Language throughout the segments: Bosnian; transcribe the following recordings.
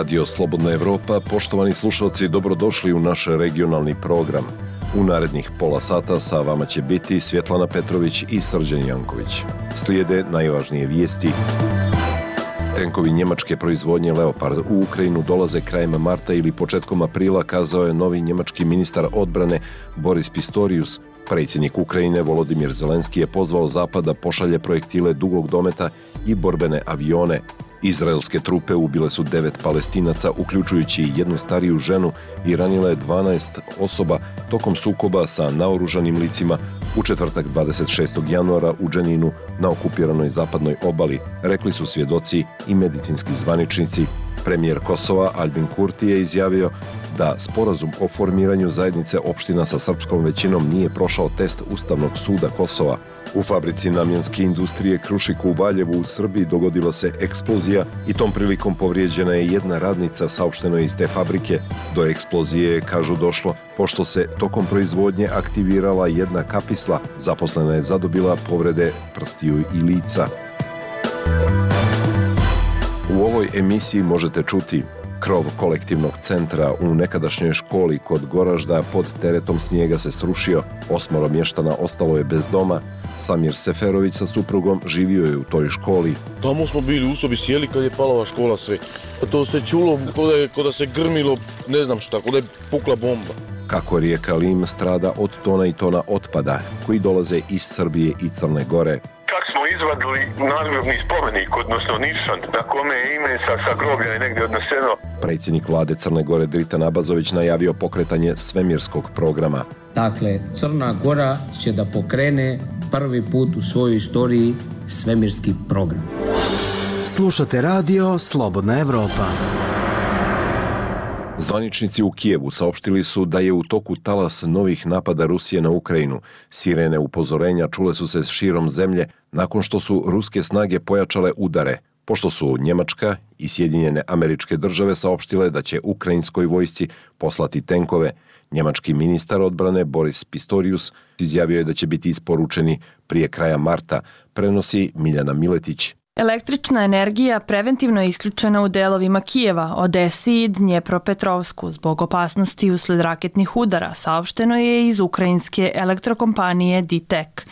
Radio Slobodna Evropa, poštovani slušalci, dobrodošli u naš regionalni program. U narednih pola sata sa vama će biti Svjetlana Petrović i Srđan Janković. Slijede najvažnije vijesti. Tenkovi njemačke proizvodnje Leopard u Ukrajinu dolaze krajem marta ili početkom aprila, kazao je novi njemački ministar odbrane Boris Pistorius. Predsjednik Ukrajine Volodimir Zelenski je pozvao Zapad da pošalje projektile dugog dometa i borbene avione. Izraelske trupe ubile su devet palestinaca, uključujući jednu stariju ženu i ranile 12 osoba tokom sukoba sa naoružanim licima u četvrtak 26. januara u Dženinu na okupiranoj zapadnoj obali, rekli su svjedoci i medicinski zvaničnici. Premijer Kosova Albin Kurti je izjavio da sporazum o formiranju zajednice opština sa srpskom većinom nije prošao test Ustavnog suda Kosova. U fabrici namjenske industrije Krušiku u Valjevu u Srbiji dogodila se eksplozija i tom prilikom povrijeđena je jedna radnica saopšteno iz te fabrike. Do eksplozije je, kažu, došlo pošto se tokom proizvodnje aktivirala jedna kapisla. Zaposlena je zadobila povrede prstiju i lica. U ovoj emisiji možete čuti Krov kolektivnog centra u nekadašnjoj školi kod Goražda pod teretom snijega se srušio, osmoro mještana ostalo je bez doma, Samir Seferović sa suprugom živio je u toj školi. Tamo smo bili u sobi sjeli kad je palava škola sve. To se čulo kod kod se grmilo, ne znam šta, kod je pukla bomba. Kako rijeka Lim strada od tona i tona otpada koji dolaze iz Srbije i Crne Gore čak smo izvadili nadgrobni spomenik, odnosno nišan, na kome je ime sa, sa groblja je negdje odneseno. Predsjednik vlade Crne Gore Drita Nabazović najavio pokretanje svemirskog programa. Dakle, Crna Gora će da pokrene prvi put u svojoj istoriji svemirski program. Slušate radio Slobodna Evropa. Zvaničnici u Kijevu saopštili su da je u toku talas novih napada Rusije na Ukrajinu. Sirene upozorenja čule su se širom zemlje nakon što su ruske snage pojačale udare, pošto su Njemačka i Sjedinjene američke države saopštile da će ukrajinskoj vojsci poslati tenkove. Njemački ministar odbrane Boris Pistorius izjavio je da će biti isporučeni prije kraja marta, prenosi Miljana Miletić. Električna energija preventivno je isključena u delovima Kijeva, Odesi i Dnjepropetrovsku zbog opasnosti usled raketnih udara, saopšteno je iz ukrajinske elektrokompanije DITEK.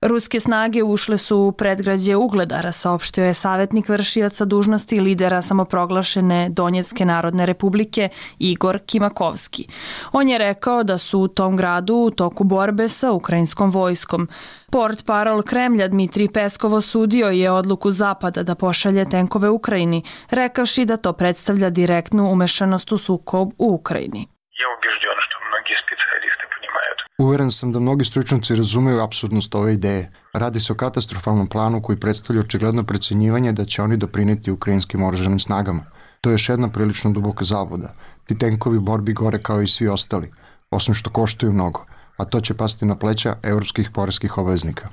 Ruske snage ušle su u predgrađe Ugledara, saopštio je savjetnik vršioca dužnosti lidera samoproglašene Donjetske narodne republike Igor Kimakovski. On je rekao da su u tom gradu u toku borbe sa ukrajinskom vojskom. Port parol Kremlja Dmitri Peskov osudio je odluku Zapada da pošalje tenkove Ukrajini, rekavši da to predstavlja direktnu umešanost u sukob u Ukrajini. Uveren sam da mnogi stručnjaci razumeju absurdnost ove ideje. Radi se o katastrofalnom planu koji predstavlja očigledno precenjivanje da će oni doprineti ukrajinskim oruženim snagama. To je još jedna prilično duboka zavoda. Ti tenkovi borbi gore kao i svi ostali, osim što koštuju mnogo, a to će pasti na pleća evropskih poreskih obveznika.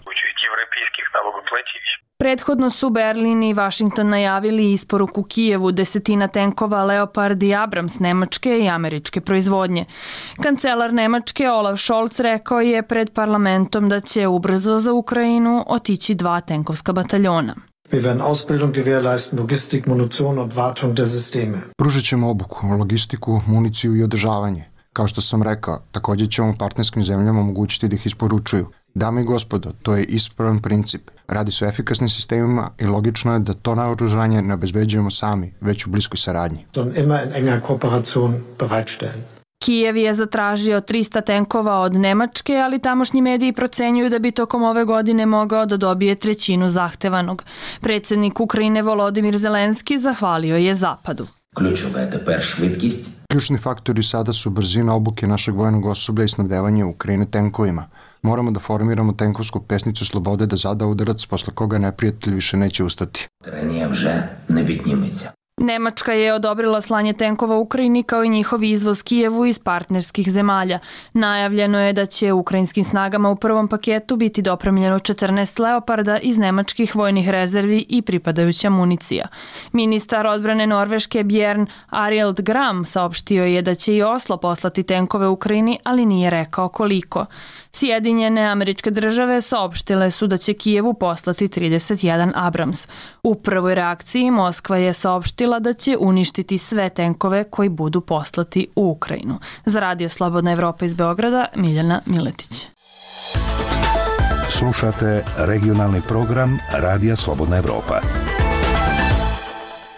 Prethodno su Berlin i Washington najavili isporuku Kijevu desetina tenkova Leopard i Abrams nemačke i američke proizvodnje. Kancelar Nemačke Olaf Scholz rekao je pred parlamentom da će ubrzo za Ukrajinu otići dva tenkovska bataljona. Wir werden Ausbildung gewährleisten, Logistik, Munition und Wartung der Systeme. Pružit ćemo obuku, logistiku, municiju i održavanje. Kao što sam rekao, također ćemo partnerskim zemljama omogućiti da ih isporučuju. Dame i gospodo, to je ispravan princip. Radi se o efikasnim sistemima i logično je da to naoružanje ne obezbeđujemo sami, već u bliskoj saradnji. Kijev je zatražio 300 tenkova od Nemačke, ali tamošnji mediji procenjuju da bi tokom ove godine mogao da dobije trećinu zahtevanog. Predsjednik Ukrajine Volodimir Zelenski zahvalio je Zapadu. Ključova je teper švitkist. Ključni faktori sada su brzina obuke našeg vojnog osoblja i snadevanje Ukrajine tenkovima. Moramo da formiramo tenkovsku pesnicu slobode da zada udarac posle koga neprijatelj više neće ustati. Trenija vže ne vidnjimeća. Nemačka je odobrila slanje tenkova Ukrajini kao i njihov izvoz Kijevu iz partnerskih zemalja. Najavljeno je da će ukrajinskim snagama u prvom paketu biti dopremljeno 14 Leoparda iz nemačkih vojnih rezervi i pripadajuća municija. Ministar odbrane Norveške Bjern Arild Gram saopštio je da će i Oslo poslati tenkove Ukrajini, ali nije rekao koliko. Sjedinjene američke države saopštile su da će Kijevu poslati 31 Abrams. U prvoj reakciji Moskva je saopštila da će uništiti sve tenkove koji budu poslati u Ukrajinu. Za Radio Slobodna Evropa iz Beograda, Miljana Miletić. Slušate regionalni program Radija Slobodna Evropa.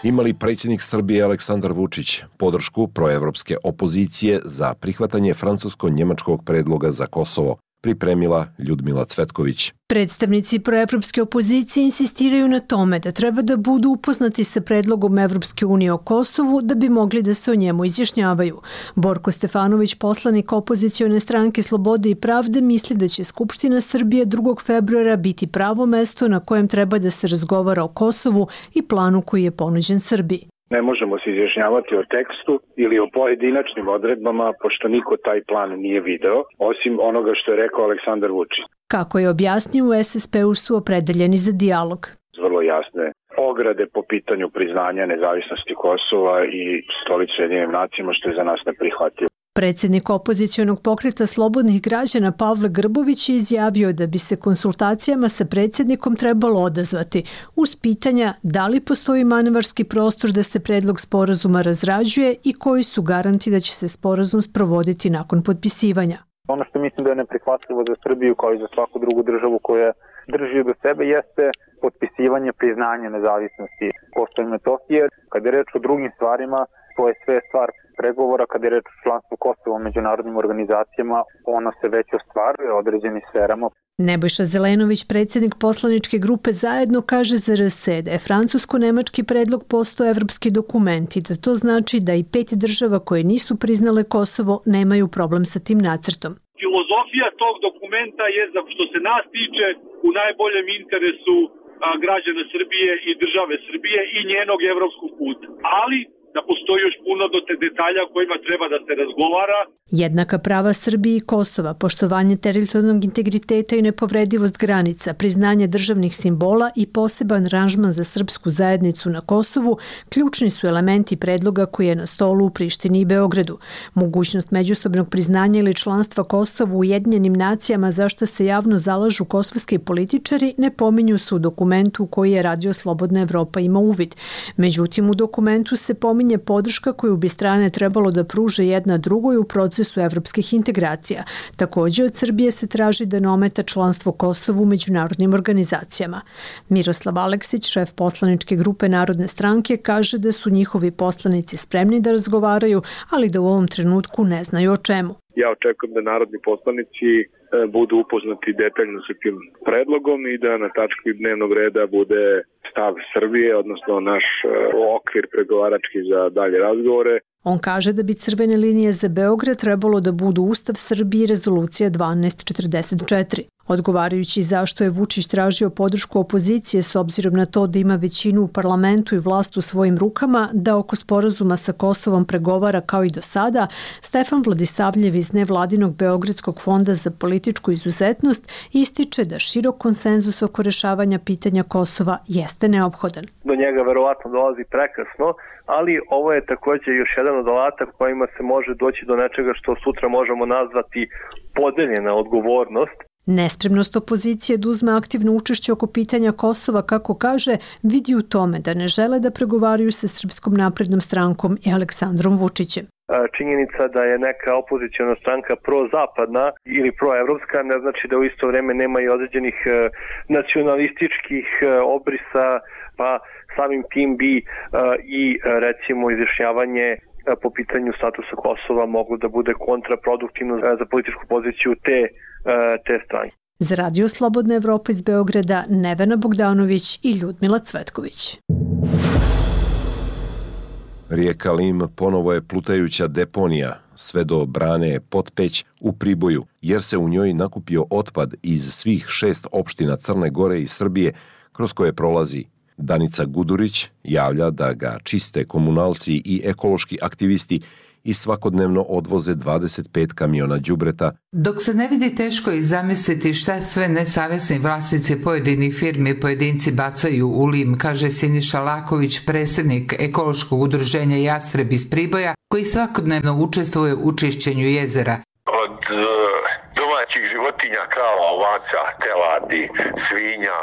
Imali predsjednik Srbije Aleksandar Vučić podršku proevropske opozicije za prihvatanje francusko-njemačkog predloga za Kosovo, pripremila Ljudmila Cvetković. Predstavnici proevropske opozicije insistiraju na tome da treba da budu upoznati sa predlogom Evropske unije o Kosovu da bi mogli da se o njemu izjašnjavaju. Borko Stefanović, poslanik opozicione stranke Slobode i pravde, misli da će Skupština Srbije 2. februara biti pravo mesto na kojem treba da se razgovara o Kosovu i planu koji je ponuđen Srbiji. Ne možemo se izjašnjavati o tekstu ili o pojedinačnim odredbama, pošto niko taj plan nije video, osim onoga što je rekao Aleksandar Vučić. Kako je objasnio, u SSP-u su opredeljeni za dijalog. Vrlo jasne ograde po pitanju priznanja nezavisnosti Kosova i stolicu jedinim nacijama, što je za nas neprihvatljivo. Predsjednik opozicijonog pokreta Slobodnih građana Pavle Grbović je izjavio da bi se konsultacijama sa predsjednikom trebalo odazvati uz pitanja da li postoji manevarski prostor da se predlog sporazuma razrađuje i koji su garanti da će se sporazum sprovoditi nakon potpisivanja. Ono što mislim da je neprihvatljivo za Srbiju kao i za svaku drugu državu koja drži do sebe jeste potpisivanje priznanja nezavisnosti Kosova i Metohije. Kad je reč o drugim stvarima, to je sve stvar pregovora kada je reč o članstvu Kosova u međunarodnim organizacijama, ono se već ostvaruje određenim sferama. Nebojša Zelenović, predsjednik poslaničke grupe Zajedno, kaže za RSE da je francusko-nemački predlog postao evropski dokument i da to znači da i pet država koje nisu priznale Kosovo nemaju problem sa tim nacrtom. Filozofija tog dokumenta je, za što se nas tiče, u najboljem interesu građana Srbije i države Srbije i njenog evropskog puta. Ali da postoji još puno do te detalja kojima treba da se razgovara. Jednaka prava Srbije i Kosova, poštovanje teritorijalnog integriteta i nepovredivost granica, priznanje državnih simbola i poseban ranžman za srpsku zajednicu na Kosovu ključni su elementi predloga koji je na stolu u Prištini i Beogradu. Mogućnost međusobnog priznanja ili članstva Kosova u Ujedinjenim nacijama za što se javno zalažu kosovski političari ne pominju su u dokumentu koji je Radio Slobodna Evropa ima uvid. Međutim, u dokumentu se pominju pitanje podrška koju bi strane trebalo da pruže jedna drugoj u procesu evropskih integracija. Također od Srbije se traži da nometa članstvo Kosovu u međunarodnim organizacijama. Miroslav Aleksić, šef poslaničke grupe Narodne stranke, kaže da su njihovi poslanici spremni da razgovaraju, ali da u ovom trenutku ne znaju o čemu. Ja očekujem da narodni poslanici E, budu upoznati detaljno sa tim predlogom i da na tački dnevnog reda bude stav Srbije, odnosno naš e, okvir pregovarački za dalje razgovore. On kaže da bi crvene linije za Beograd trebalo da budu Ustav Srbije i rezolucija 1244. Odgovarajući zašto je Vučić tražio podršku opozicije s obzirom na to da ima većinu u parlamentu i vlast u svojim rukama, da oko sporazuma sa Kosovom pregovara kao i do sada, Stefan Vladisavljev iz nevladinog Beogradskog fonda za političku izuzetnost ističe da širok konsenzus oko rešavanja pitanja Kosova jeste neophodan. Do njega verovatno dolazi prekasno, ali ovo je također još jedan od alata kojima se može doći do nečega što sutra možemo nazvati podeljena odgovornost Nespremnost opozicije da uzme aktivno učešće oko pitanja Kosova, kako kaže, vidi u tome da ne žele da pregovaraju sa Srpskom naprednom strankom i Aleksandrom Vučićem. Činjenica da je neka opozicijona stranka prozapadna ili proevropska ne znači da u isto vrijeme nema i određenih e, nacionalističkih e, obrisa, pa samim tim bi e, i recimo izjašnjavanje po pitanju statusa Kosova moglo da bude kontraproduktivno za političku poziciju te E, te strane. Za Radio Slobodna Evropa iz Beograda Nevena Bogdanović i Ljudmila Cvetković. Rijeka Lim ponovo je plutajuća deponija, sve do brane Potpeć u Priboju, jer se u njoj nakupio otpad iz svih šest opština Crne Gore i Srbije kroz koje prolazi. Danica Gudurić javlja da ga čiste komunalci i ekološki aktivisti i svakodnevno odvoze 25 kamiona đubreta. Dok se ne vidi teško i zamisliti šta sve nesavesni vlasnici pojedinih firmi pojedinci bacaju u lim, kaže Siniša Laković, predsjednik ekološkog udruženja Jastreb iz Priboja, koji svakodnevno učestvuje u čišćenju jezera. Od domaćih životinja, krava, ovaca, teladi, svinja,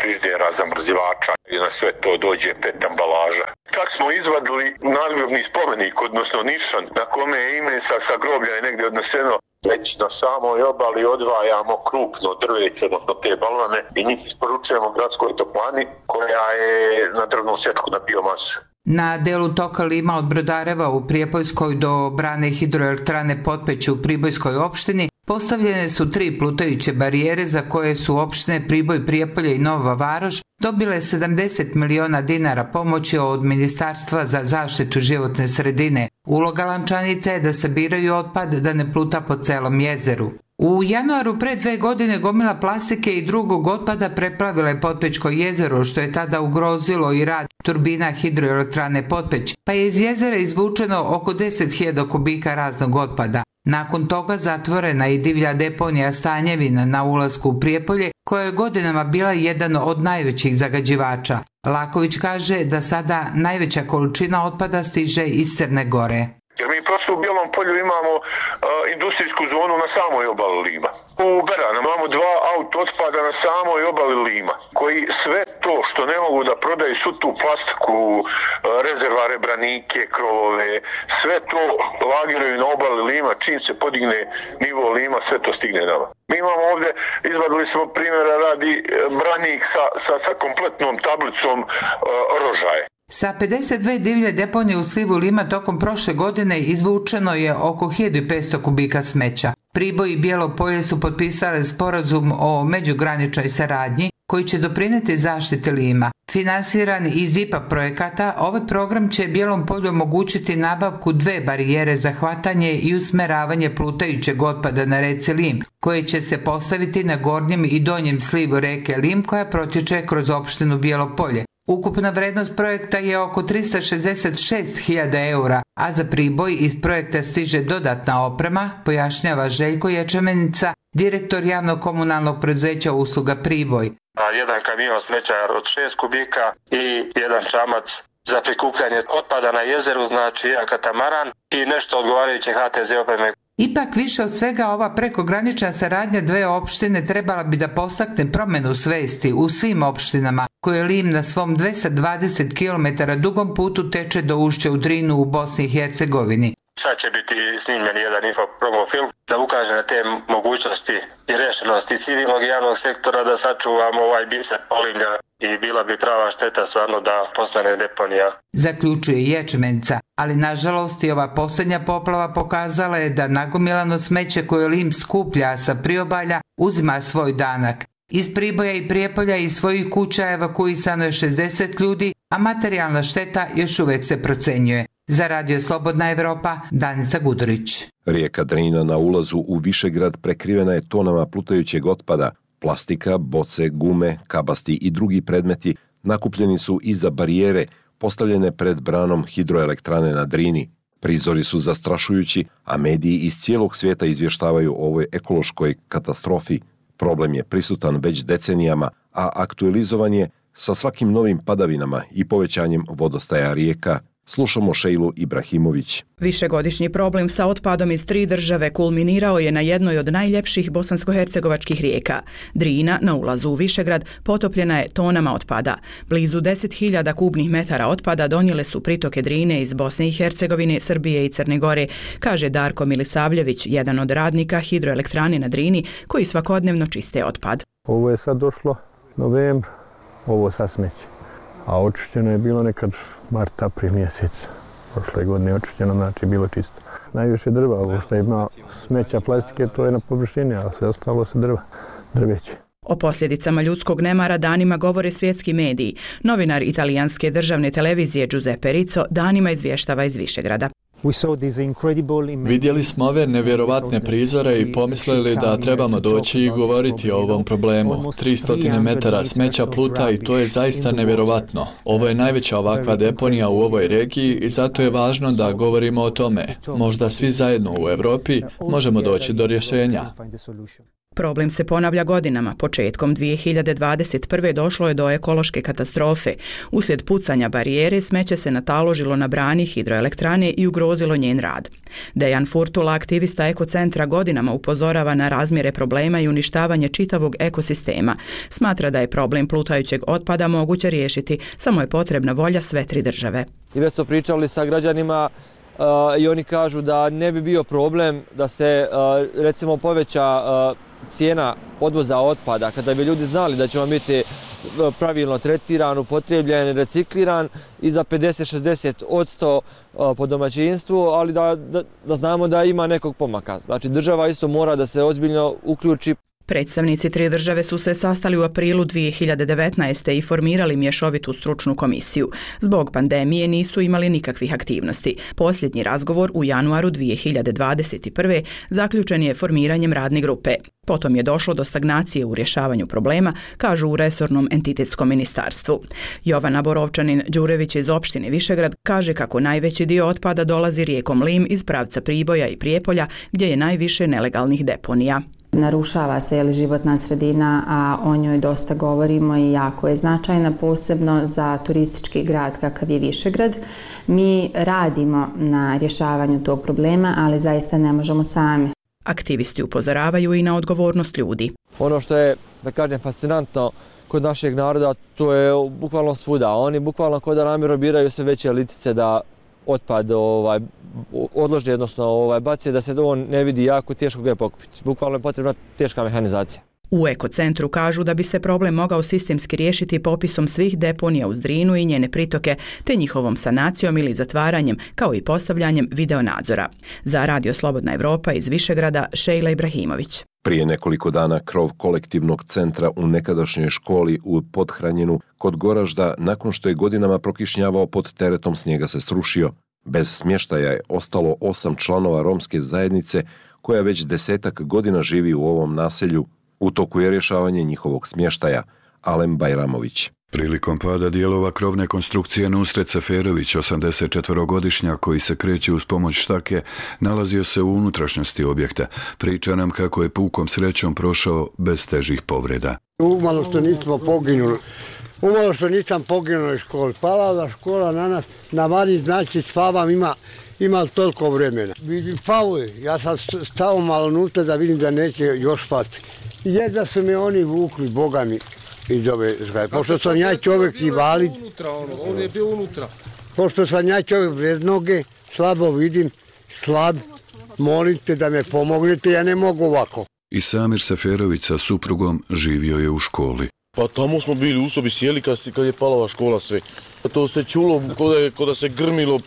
friždera, zamrzivača i na sve to dođe pet ambalaža. Tak smo izvadili nadgrobni spomenik, odnosno nišan, na kome je ime sa, sa groblja je negdje odneseno već na samoj obali odvajamo krupno drveće, odnosno te balvane i njih isporučujemo gradskoj toplani koja je na drvnom sjetku na biomasu. Na delu toka Lima od Brodareva u Prijepoljskoj do brane hidroelektrane Potpeće u Pribojskoj opštini postavljene su tri plutajuće barijere za koje su opštine Priboj, Prijepolje i Nova Varoš dobile 70 miliona dinara pomoći od Ministarstva za zaštitu životne sredine. Uloga lančanica je da sabiraju otpad da ne pluta po celom jezeru. U januaru pre dve godine gomila plastike i drugog otpada preplavila je Potpećko jezero, što je tada ugrozilo i rad turbina hidroelektrane Potpeć, pa je iz jezera izvučeno oko 10.000 kubika raznog otpada. Nakon toga zatvorena i divlja deponija Stanjevina na ulasku u Prijepolje, koja je godinama bila jedan od najvećih zagađivača. Laković kaže da sada najveća količina otpada stiže iz Crne Gore. Jer mi prosto u Bijelom polju imamo uh, industrijsku zonu na samoj obali Lima. U Beranu imamo dva auto otpada na samoj obali Lima, koji sve to što ne mogu da prodaju su tu plastiku, uh, rezervare, branike, krovove, sve to lagiraju na obali Lima, čim se podigne nivo Lima, sve to stigne nama. Mi imamo ovdje, izvadili smo primjera radi e, branik sa, sa, sa kompletnom tablicom uh, rožaje. Sa 52 divlje deponije u slivu Lima tokom prošle godine izvučeno je oko 1500 kubika smeća. Priboj i Bijelo polje su potpisale sporazum o međugraničnoj saradnji koji će doprineti zaštite Lima. Finansiran iz IPA projekata, ovaj program će Bijelom polju omogućiti nabavku dve barijere za hvatanje i usmeravanje plutajućeg otpada na reci Lim, koje će se postaviti na gornjem i donjem slivu reke Lim koja protiče kroz opštinu Bijelo polje. Ukupna vrednost projekta je oko 366.000 eura, a za priboj iz projekta stiže dodatna oprema, pojašnjava Željko Ječemenica, direktor javnog komunalnog preduzeća usluga Priboj. Jedan kamion smeća od 6 kubika i jedan čamac za prikupljanje otpada na jezeru, znači jedan katamaran i nešto odgovarajuće HTZ opreme. Ipak više od svega ova prekogranična saradnja dve opštine trebala bi da postakne promenu svesti u svim opštinama, koje Lim na svom 220 km dugom putu teče do ušća u Drinu u Bosni i Hercegovini. Sad će biti snimljen jedan info promo film da ukaže na te mogućnosti i rešenosti civilnog i javnog sektora da sačuvamo ovaj biser Polimlja i bila bi prava šteta stvarno da postane deponija. Zaključuje Ječmenca, ali nažalost i ova posljednja poplava pokazala je da nagomilano smeće koje Lim skuplja sa priobalja uzima svoj danak. Iz Priboja i Prijepolja i svojih kuća evakuisano je 60 ljudi, a materijalna šteta još uvek se procenjuje. Za Radio Slobodna Evropa, Danica Gudurić. Rijeka Drina na ulazu u Višegrad prekrivena je tonama plutajućeg otpada, plastika, boce, gume, kabasti i drugi predmeti nakupljeni su iza barijere postavljene pred branom hidroelektrane na Drini. Prizori su zastrašujući, a mediji iz cijelog svijeta izvještavaju o ovoj ekološkoj katastrofi. Problem je prisutan već decenijama, a aktualizovan je sa svakim novim padavinama i povećanjem vodostaja rijeka, Slušamo Šejlu Ibrahimović. Višegodišnji problem sa otpadom iz tri države kulminirao je na jednoj od najljepših bosansko-hercegovačkih rijeka. Drina, na ulazu u Višegrad, potopljena je tonama otpada. Blizu 10.000 kubnih metara otpada donijele su pritoke Drine iz Bosne i Hercegovine, Srbije i Crne Gore, kaže Darko Milisavljević, jedan od radnika hidroelektrane na Drini, koji svakodnevno čiste otpad. Ovo je sad došlo novembr, ovo sa smeće a očišćeno je bilo nekad marta pri mjesec. Prošle godine je očišćeno, znači bilo čisto. Najviše drva, ovo što ima smeća plastike, to je na površini, a sve ostalo se drva, drveće. O posljedicama ljudskog nemara danima govore svjetski mediji. Novinar italijanske državne televizije Giuseppe Rizzo danima izvještava iz Višegrada. Vidjeli smo ove nevjerovatne prizore i pomislili da trebamo doći i govoriti o ovom problemu. 300 metara smeća pluta i to je zaista nevjerovatno. Ovo je najveća ovakva deponija u ovoj regiji i zato je važno da govorimo o tome. Možda svi zajedno u Evropi možemo doći do rješenja. Problem se ponavlja godinama. Početkom 2021. došlo je do ekološke katastrofe. Uslijed pucanja barijere smeće se nataložilo na brani hidroelektrane i ugrozilo njen rad. Dejan Furtula, aktivista ekocentra, godinama upozorava na razmjere problema i uništavanje čitavog ekosistema. Smatra da je problem plutajućeg otpada moguće riješiti, samo je potrebna volja sve tri države. I već su pričali sa građanima uh, i oni kažu da ne bi bio problem da se uh, recimo poveća uh, cijena odvoza otpada, kada bi ljudi znali da će vam biti e, pravilno tretiran, upotrebljen, recikliran i za 50-60 odsto e, po domaćinstvu, ali da, da, da znamo da ima nekog pomaka. Znači država isto mora da se ozbiljno uključi Predstavnici tri države su se sastali u aprilu 2019. i formirali mješovitu stručnu komisiju. Zbog pandemije nisu imali nikakvih aktivnosti. Posljednji razgovor u januaru 2021. zaključen je formiranjem radne grupe. Potom je došlo do stagnacije u rješavanju problema, kažu u resornom entitetskom ministarstvu. Jovana Borovčanin Đurević iz opštine Višegrad kaže kako najveći dio otpada dolazi rijekom Lim iz pravca Priboja i Prijepolja gdje je najviše nelegalnih deponija narušava se jeli, životna sredina, a o njoj dosta govorimo i jako je značajna, posebno za turistički grad kakav je Višegrad. Mi radimo na rješavanju tog problema, ali zaista ne možemo sami. Aktivisti upozoravaju i na odgovornost ljudi. Ono što je, da kažem, fascinantno kod našeg naroda, to je bukvalno svuda. Oni bukvalno kod da namjerobiraju sve veće litice da otpad ovaj, odloži, odnosno ovaj, baci da se on ne vidi jako teško ga je pokupiti. Bukvalno je potrebna teška mehanizacija. U ekocentru kažu da bi se problem mogao sistemski riješiti popisom svih deponija uz Drinu i njene pritoke, te njihovom sanacijom ili zatvaranjem, kao i postavljanjem videonadzora. Za Radio Slobodna Evropa iz Višegrada, Šejla Ibrahimović. Prije nekoliko dana krov kolektivnog centra u nekadašnjoj školi u Podhranjenu kod Goražda, nakon što je godinama prokišnjavao pod teretom snijega se srušio. Bez smještaja je ostalo osam članova romske zajednice koja već desetak godina živi u ovom naselju. U toku je rješavanje njihovog smještaja. Alem Bajramović. Prilikom pada dijelova krovne konstrukcije Nusret Seferović, 84-godišnja koji se kreće uz pomoć štake, nalazio se u unutrašnjosti objekta. Priča nam kako je pukom srećom prošao bez težih povreda. Umalo što nismo poginuli. Umalo što nisam poginuo iz škole. Pala da škola na nas, na vani znači spavam, ima, ima toliko vremena. Vidim, pao je. Ja sam stao malo nutra da vidim da neće još spati. Jedva su me oni vukli, boga mi iz ove zgrade. Pošto sam ja čovjek i valid. Ono, on je bio unutra. Pošto sam ja čovjek bez noge, slabo vidim, slab, molite da me pomognete, ja ne mogu ovako. I Samir Seferović sa suprugom živio je u školi. Pa tamo smo bili u sobi sjeli kad, kad je palova škola sve. To se čulo kod da, kod da se grmilo,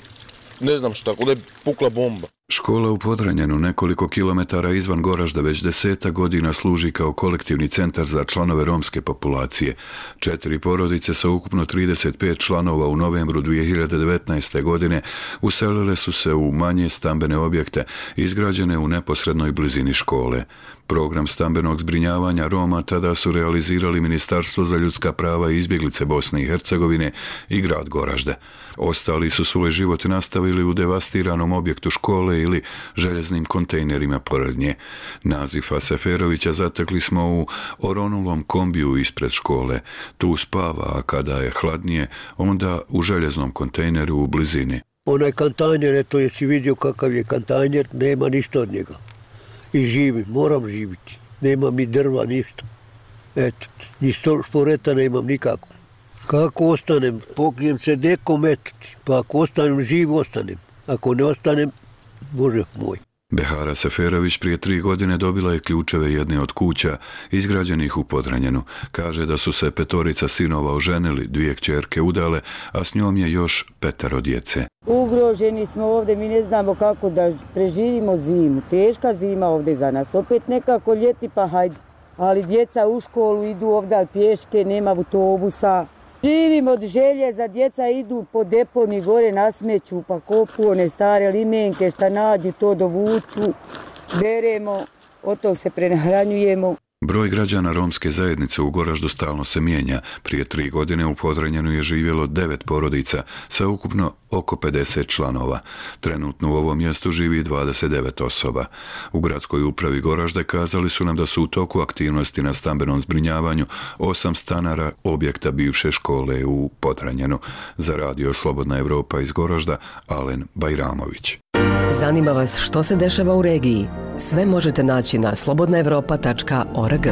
ne znam šta, kod je pukla bomba. Škola u Podranjenu nekoliko kilometara izvan Goražda već deseta godina služi kao kolektivni centar za članove romske populacije. Četiri porodice sa ukupno 35 članova u novembru 2019. godine uselile su se u manje stambene objekte izgrađene u neposrednoj blizini škole. Program stambenog zbrinjavanja Roma tada su realizirali Ministarstvo za ljudska prava i izbjeglice Bosne i Hercegovine i grad Goražde. Ostali su svoj život nastavili u devastiranom objektu škole ili željeznim kontejnerima pored nje. Nazifa Seferovića zatekli smo u oronulom kombiju ispred škole. Tu spava, a kada je hladnije, onda u željeznom kontejneru u blizini. Onaj kantanjer, eto jesi vidio kakav je kantanjer, nema ništa od njega. I živim, moram živiti. Nemam ni drva, ništa. Eto, ni šporeta nemam nikako. Kako ostanem? Pokrijem se nekom etati. Pa ako ostanem živ, ostanem. Ako ne ostanem, Bože moj. Behara Seferović prije tri godine dobila je ključeve jedne od kuća izgrađenih u Podranjenu. Kaže da su se petorica sinova oženili, dvije kćerke udale, a s njom je još petaro djece. Ugroženi smo ovde, mi ne znamo kako da preživimo zimu. Teška zima ovde za nas. Opet nekako ljeti pa hajde. Ali djeca u školu idu ovde pješke, nema autobusa. Živim od želje za djeca idu po deponi gore na smeću pa kopu one stare limenke šta nađu to dovuču, beremo, od tog se prenahranjujemo. Broj građana romske zajednice u Goraždu stalno se mijenja. Prije tri godine u Podranjenu je živjelo devet porodica sa ukupno oko 50 članova. Trenutno u ovom mjestu živi 29 osoba. U gradskoj upravi Goražde kazali su nam da su u toku aktivnosti na stambenom zbrinjavanju osam stanara objekta bivše škole u Podranjenu. Za radio Slobodna Evropa iz Goražda, Alen Bajramović. Zanima vas što se dešava u regiji? Sve možete naći na slobodnaevropa.org.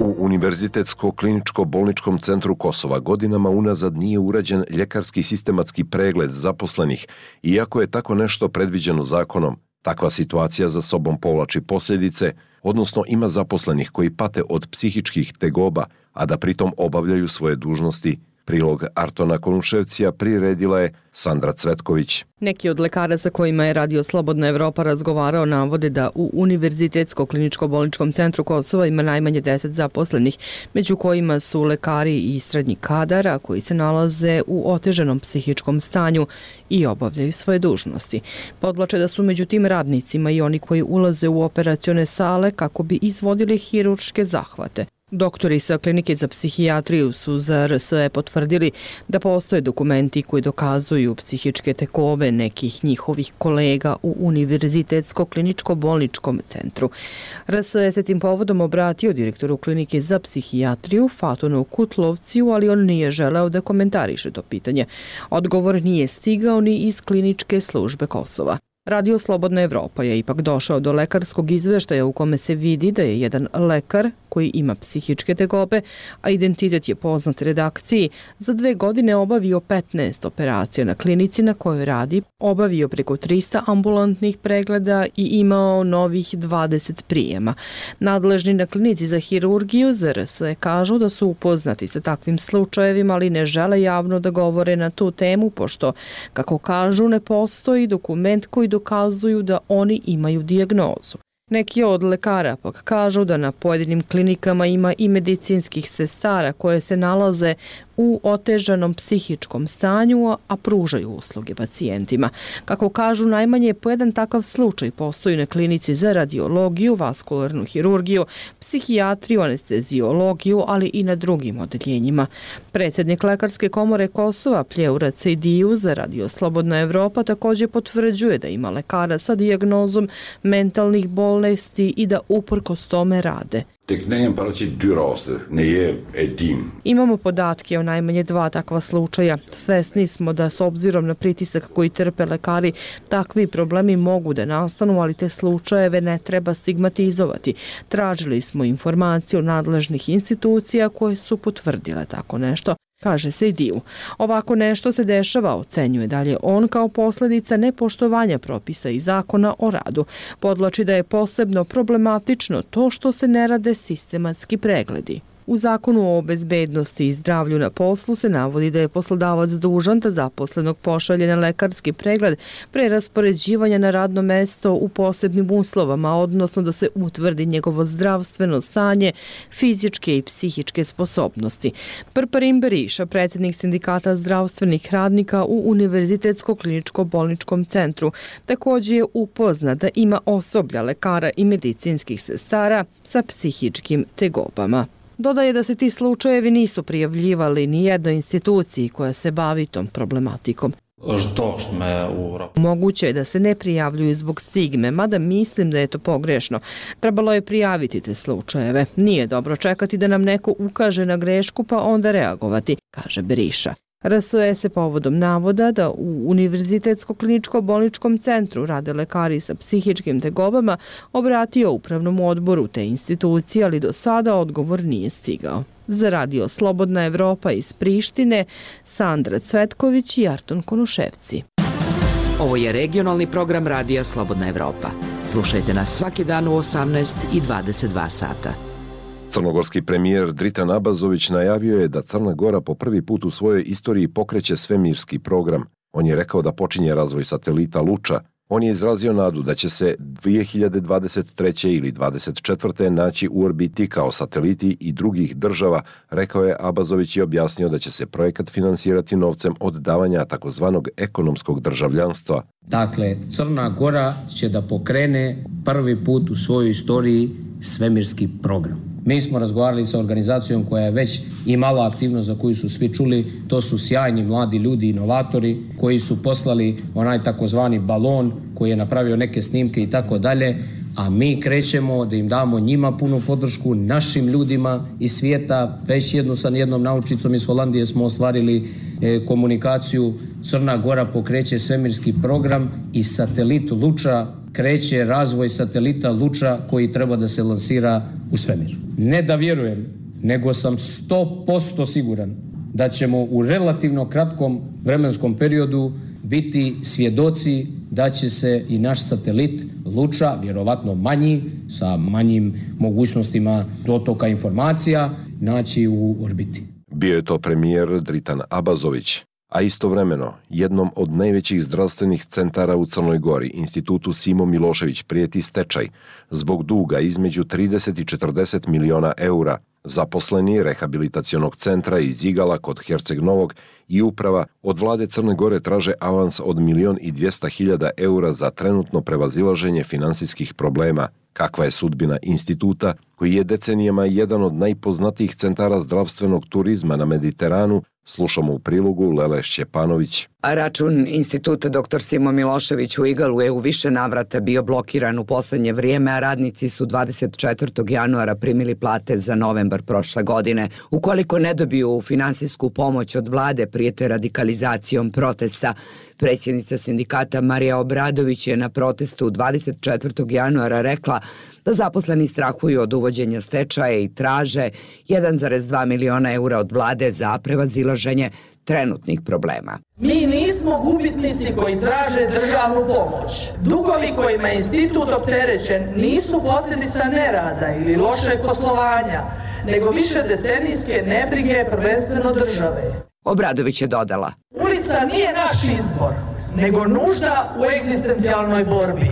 U Univerzitetsko-kliničko-bolničkom centru Kosova godinama unazad nije urađen ljekarski sistematski pregled zaposlenih, iako je tako nešto predviđeno zakonom. Takva situacija za sobom povlači posljedice, odnosno ima zaposlenih koji pate od psihičkih tegoba, a da pritom obavljaju svoje dužnosti Prilog Artona Konuševcija priredila je Sandra Cvetković. Neki od lekara sa kojima je Radio Slobodna Evropa razgovarao navode da u Univerzitetsko-kliničko-bolničkom centru Kosova ima najmanje 10 zaposlenih, među kojima su lekari i srednji kadar, koji se nalaze u oteženom psihičkom stanju i obavljaju svoje dužnosti. Podlače da su među tim radnicima i oni koji ulaze u operacione sale kako bi izvodili hirurške zahvate. Doktori sa klinike za psihijatriju su za RSE potvrdili da postoje dokumenti koji dokazuju psihičke tekove nekih njihovih kolega u Univerzitetsko-kliničko-bolničkom centru. RSE se tim povodom obratio direktoru klinike za psihijatriju Fatonu Kutlovciju, ali on nije želeo da komentariše to pitanje. Odgovor nije stigao ni iz kliničke službe Kosova. Radio Slobodna Evropa je ipak došao do lekarskog izveštaja u kome se vidi da je jedan lekar koji ima psihičke tegobe, a identitet je poznat redakciji, za dve godine obavio 15 operacija na klinici na kojoj radi, obavio preko 300 ambulantnih pregleda i imao novih 20 prijema. Nadležni na klinici za hirurgiju ZRS kažu da su upoznati sa takvim slučajevima, ali ne žele javno da govore na tu temu, pošto, kako kažu, ne postoji dokument koji dokazuju da oni imaju dijagnozu. Neki od lekara pak kažu da na pojedinim klinikama ima i medicinskih sestara koje se nalaze u otežanom psihičkom stanju, a pružaju usluge pacijentima. Kako kažu, najmanje po jedan takav slučaj postoji na klinici za radiologiju, vaskularnu hirurgiju, psihijatriju, anesteziologiju, ali i na drugim odeljenjima. Predsjednik Lekarske komore Kosova, Pljeura Cediju za Radio Slobodna Evropa, također potvrđuje da ima lekara sa dijagnozom mentalnih bolesti i da uprkos tome rade. Det er en bara ne je edin. Imamo podatke o najmanje dva takva slučaja. Svesni smo da s obzirom na pritisak koji trpe lekari, takvi problemi mogu da nastanu, ali te slučajeve ne treba stigmatizovati. Tražili smo informaciju nadležnih institucija koje su potvrdile tako nešto kaže se i Diju. Ovako nešto se dešava, ocenjuje dalje on kao posljedica nepoštovanja propisa i zakona o radu. Podlači da je posebno problematično to što se ne rade sistematski pregledi. U zakonu o bezbednosti i zdravlju na poslu se navodi da je poslodavac dužan da zaposlenog pošalje na lekarski pregled pre raspoređivanja na radno mesto u posebnim uslovama, odnosno da se utvrdi njegovo zdravstveno stanje, fizičke i psihičke sposobnosti. Prparim Beriša, predsjednik sindikata zdravstvenih radnika u Univerzitetsko-kliničko-bolničkom centru, također je upozna da ima osoblja lekara i medicinskih sestara sa psihičkim tegobama. Dodaje da se ti slučajevi nisu prijavljivali ni jednoj instituciji koja se bavi tom problematikom. Što Moguće je da se ne prijavljuju zbog stigme, mada mislim da je to pogrešno. Trebalo je prijaviti te slučajeve. Nije dobro čekati da nam neko ukaže na grešku pa onda reagovati, kaže Beriša. RSE se povodom navoda da u Univerzitetsko-kliničko-bolničkom centru rade lekari sa psihičkim tegobama obratio upravnom odboru te institucije, ali do sada odgovor nije stigao. Za radio Slobodna Evropa iz Prištine, Sandra Cvetković i Arton Konuševci. Ovo je regionalni program Radija Slobodna Evropa. Slušajte nas svaki dan u 18 i 22 sata. Crnogorski premijer Dritan Abazović najavio je da Crna Gora po prvi put u svojoj istoriji pokreće svemirski program. On je rekao da počinje razvoj satelita Luča. On je izrazio nadu da će se 2023. ili 2024. naći u orbiti kao sateliti i drugih država, rekao je Abazović i objasnio da će se projekat finansirati novcem od davanja takozvanog ekonomskog državljanstva. Dakle, Crna Gora će da pokrene prvi put u svojoj istoriji svemirski program. Mi smo razgovarali sa organizacijom koja je već imala aktivnost za koju su svi čuli. To su sjajni mladi ljudi, inovatori koji su poslali onaj takozvani balon koji je napravio neke snimke i tako dalje a mi krećemo da im damo njima punu podršku, našim ljudima iz svijeta. Već jednu sa jednom naučicom iz Holandije smo ostvarili e, komunikaciju. Crna Gora pokreće svemirski program i satelit Luča kreće razvoj satelita Luča koji treba da se lansira u svemir. Ne da vjerujem, nego sam 100% siguran da ćemo u relativno kratkom vremenskom periodu biti svjedoci da će se i naš satelit Luča, vjerovatno manji, sa manjim mogućnostima dotoka informacija, naći u orbiti. Bio je to premijer Dritan Abazović, a istovremeno jednom od najvećih zdravstvenih centara u Crnoj Gori, institutu Simo Milošević, prijeti stečaj zbog duga između 30 i 40 miliona eura. Zaposleni rehabilitacionog centra iz Igala kod Herceg Novog i uprava od vlade Crne Gore traže avans od milion i 200 hiljada eura za trenutno prevazilaženje finansijskih problema. Kakva je sudbina instituta, koji je decenijama jedan od najpoznatijih centara zdravstvenog turizma na Mediteranu, Slušamo u prilogu Lele Šćepanović. Račun instituta dr. Simo Milošević u Igalu je u više navrata bio blokiran u poslednje vrijeme, a radnici su 24. januara primili plate za novembar prošle godine. Ukoliko ne dobiju finansijsku pomoć od vlade prijete radikalizacijom protesta, predsjednica sindikata Marija Obradović je na protestu 24. januara rekla da zaposleni strahuju od uvođenja stečaja i traže 1,2 miliona eura od vlade za prevazilaženje trenutnih problema. Mi nismo gubitnici koji traže državnu pomoć. Dugovi kojima je institut opterećen nisu posljedica nerada ili lošeg poslovanja, nego više decenijske nebrige prvenstveno države. Obradović je dodala. Ulica nije naš izbor, nego nužda u egzistencijalnoj borbi.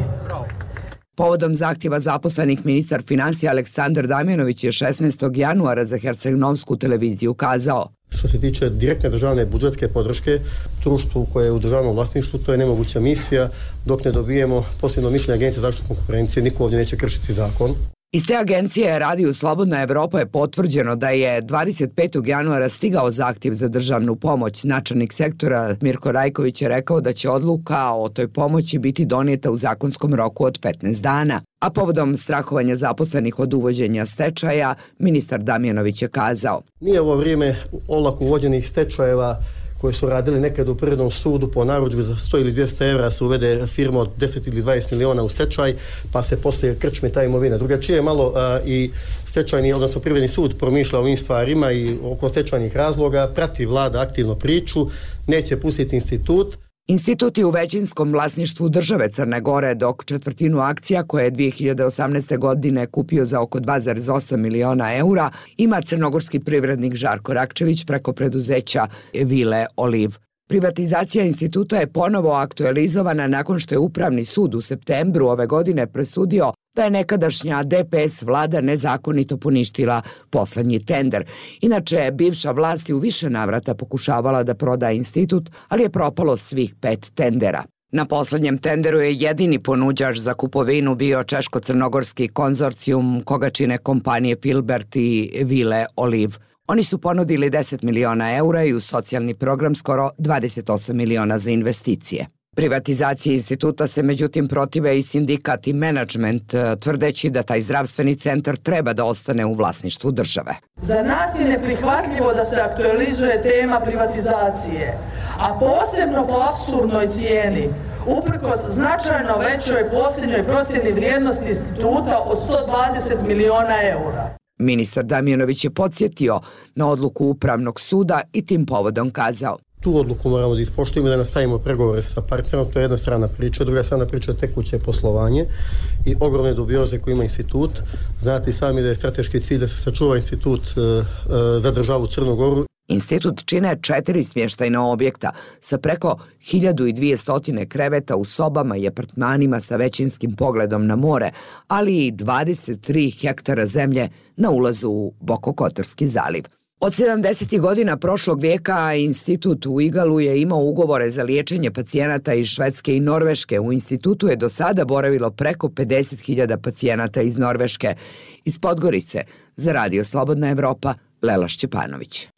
Povodom zahtjeva zaposlenih ministar financija Aleksandar Damjanović je 16. januara za Hercegnovsku televiziju kazao Što se tiče direktne državne budžetske podrške društvu koje je u državnom vlasništvu, to je nemoguća misija dok ne dobijemo posljedno mišljenje agencije zaštitu konkurencije, niko ovdje neće kršiti zakon. Iz te agencije Radio Slobodna Evropa je potvrđeno da je 25. januara stigao zahtjev za državnu pomoć. Načelnik sektora Mirko Rajković je rekao da će odluka o toj pomoći biti donijeta u zakonskom roku od 15 dana. A povodom strahovanja zaposlenih od uvođenja stečaja, ministar Damjanović je kazao. Nije ovo vrijeme olako uvođenih stečajeva koje su radili nekad u prirodnom sudu po narudžbi za 100 ili 200 evra se uvede firma od 10 ili 20 miliona u stečaj, pa se poslije krčme ta imovina. Drugačije je malo a, i stečajni, odnosno privredni sud promišlja o ovim stvarima i oko stečajnih razloga, prati vlada aktivno priču, neće pustiti institut, Institut je u većinskom vlasništvu države Crne Gore, dok četvrtinu akcija koje je 2018. godine kupio za oko 2,8 miliona eura ima crnogorski privrednik Žarko Rakčević preko preduzeća Vile Oliv. Privatizacija instituta je ponovo aktualizovana nakon što je Upravni sud u septembru ove godine presudio da je nekadašnja DPS vlada nezakonito poništila poslednji tender. Inače, bivša vlast je u više navrata pokušavala da proda institut, ali je propalo svih pet tendera. Na poslednjem tenderu je jedini ponuđač za kupovinu bio Češko-Crnogorski konzorcijum koga čine kompanije Pilbert i Vile Oliv. Oni su ponudili 10 miliona eura i u socijalni program skoro 28 miliona za investicije. Privatizacije instituta se međutim protive i sindikat i menadžment, e, tvrdeći da taj zdravstveni centar treba da ostane u vlasništvu države. Za nas je neprihvatljivo da se aktualizuje tema privatizacije, a posebno po absurdnoj cijeni, uprkos značajno većoj posljednjoj procjeni vrijednosti instituta od 120 miliona eura. Ministar Damjanović je podsjetio na odluku Upravnog suda i tim povodom kazao tu odluku moramo da ispoštujemo i da nastavimo pregovore sa partnerom, to je jedna strana priča, druga strana priča je tekuće poslovanje i ogromne dubioze koje ima institut. Znate sami da je strateški cilj da se sačuva institut eh, eh, za državu Crnogoru. Institut čine četiri smještajna objekta sa preko 1200 kreveta u sobama i apartmanima sa većinskim pogledom na more, ali i 23 hektara zemlje na ulazu u Bokokotorski zaliv. Od 70. godina prošlog vijeka institut u Igalu je imao ugovore za liječenje pacijenata iz Švedske i Norveške. U institutu je do sada boravilo preko 50.000 pacijenata iz Norveške. Iz Podgorice, za Radio Slobodna Evropa, Lela Šćepanović.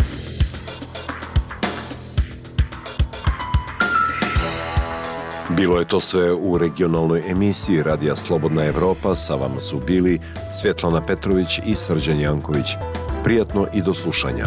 Bilo je to sve u regionalnoj emisiji Radija Slobodna Evropa. Sa vama su bili Svjetlana Petrović i Srđan Janković. Prijatno i do slušanja.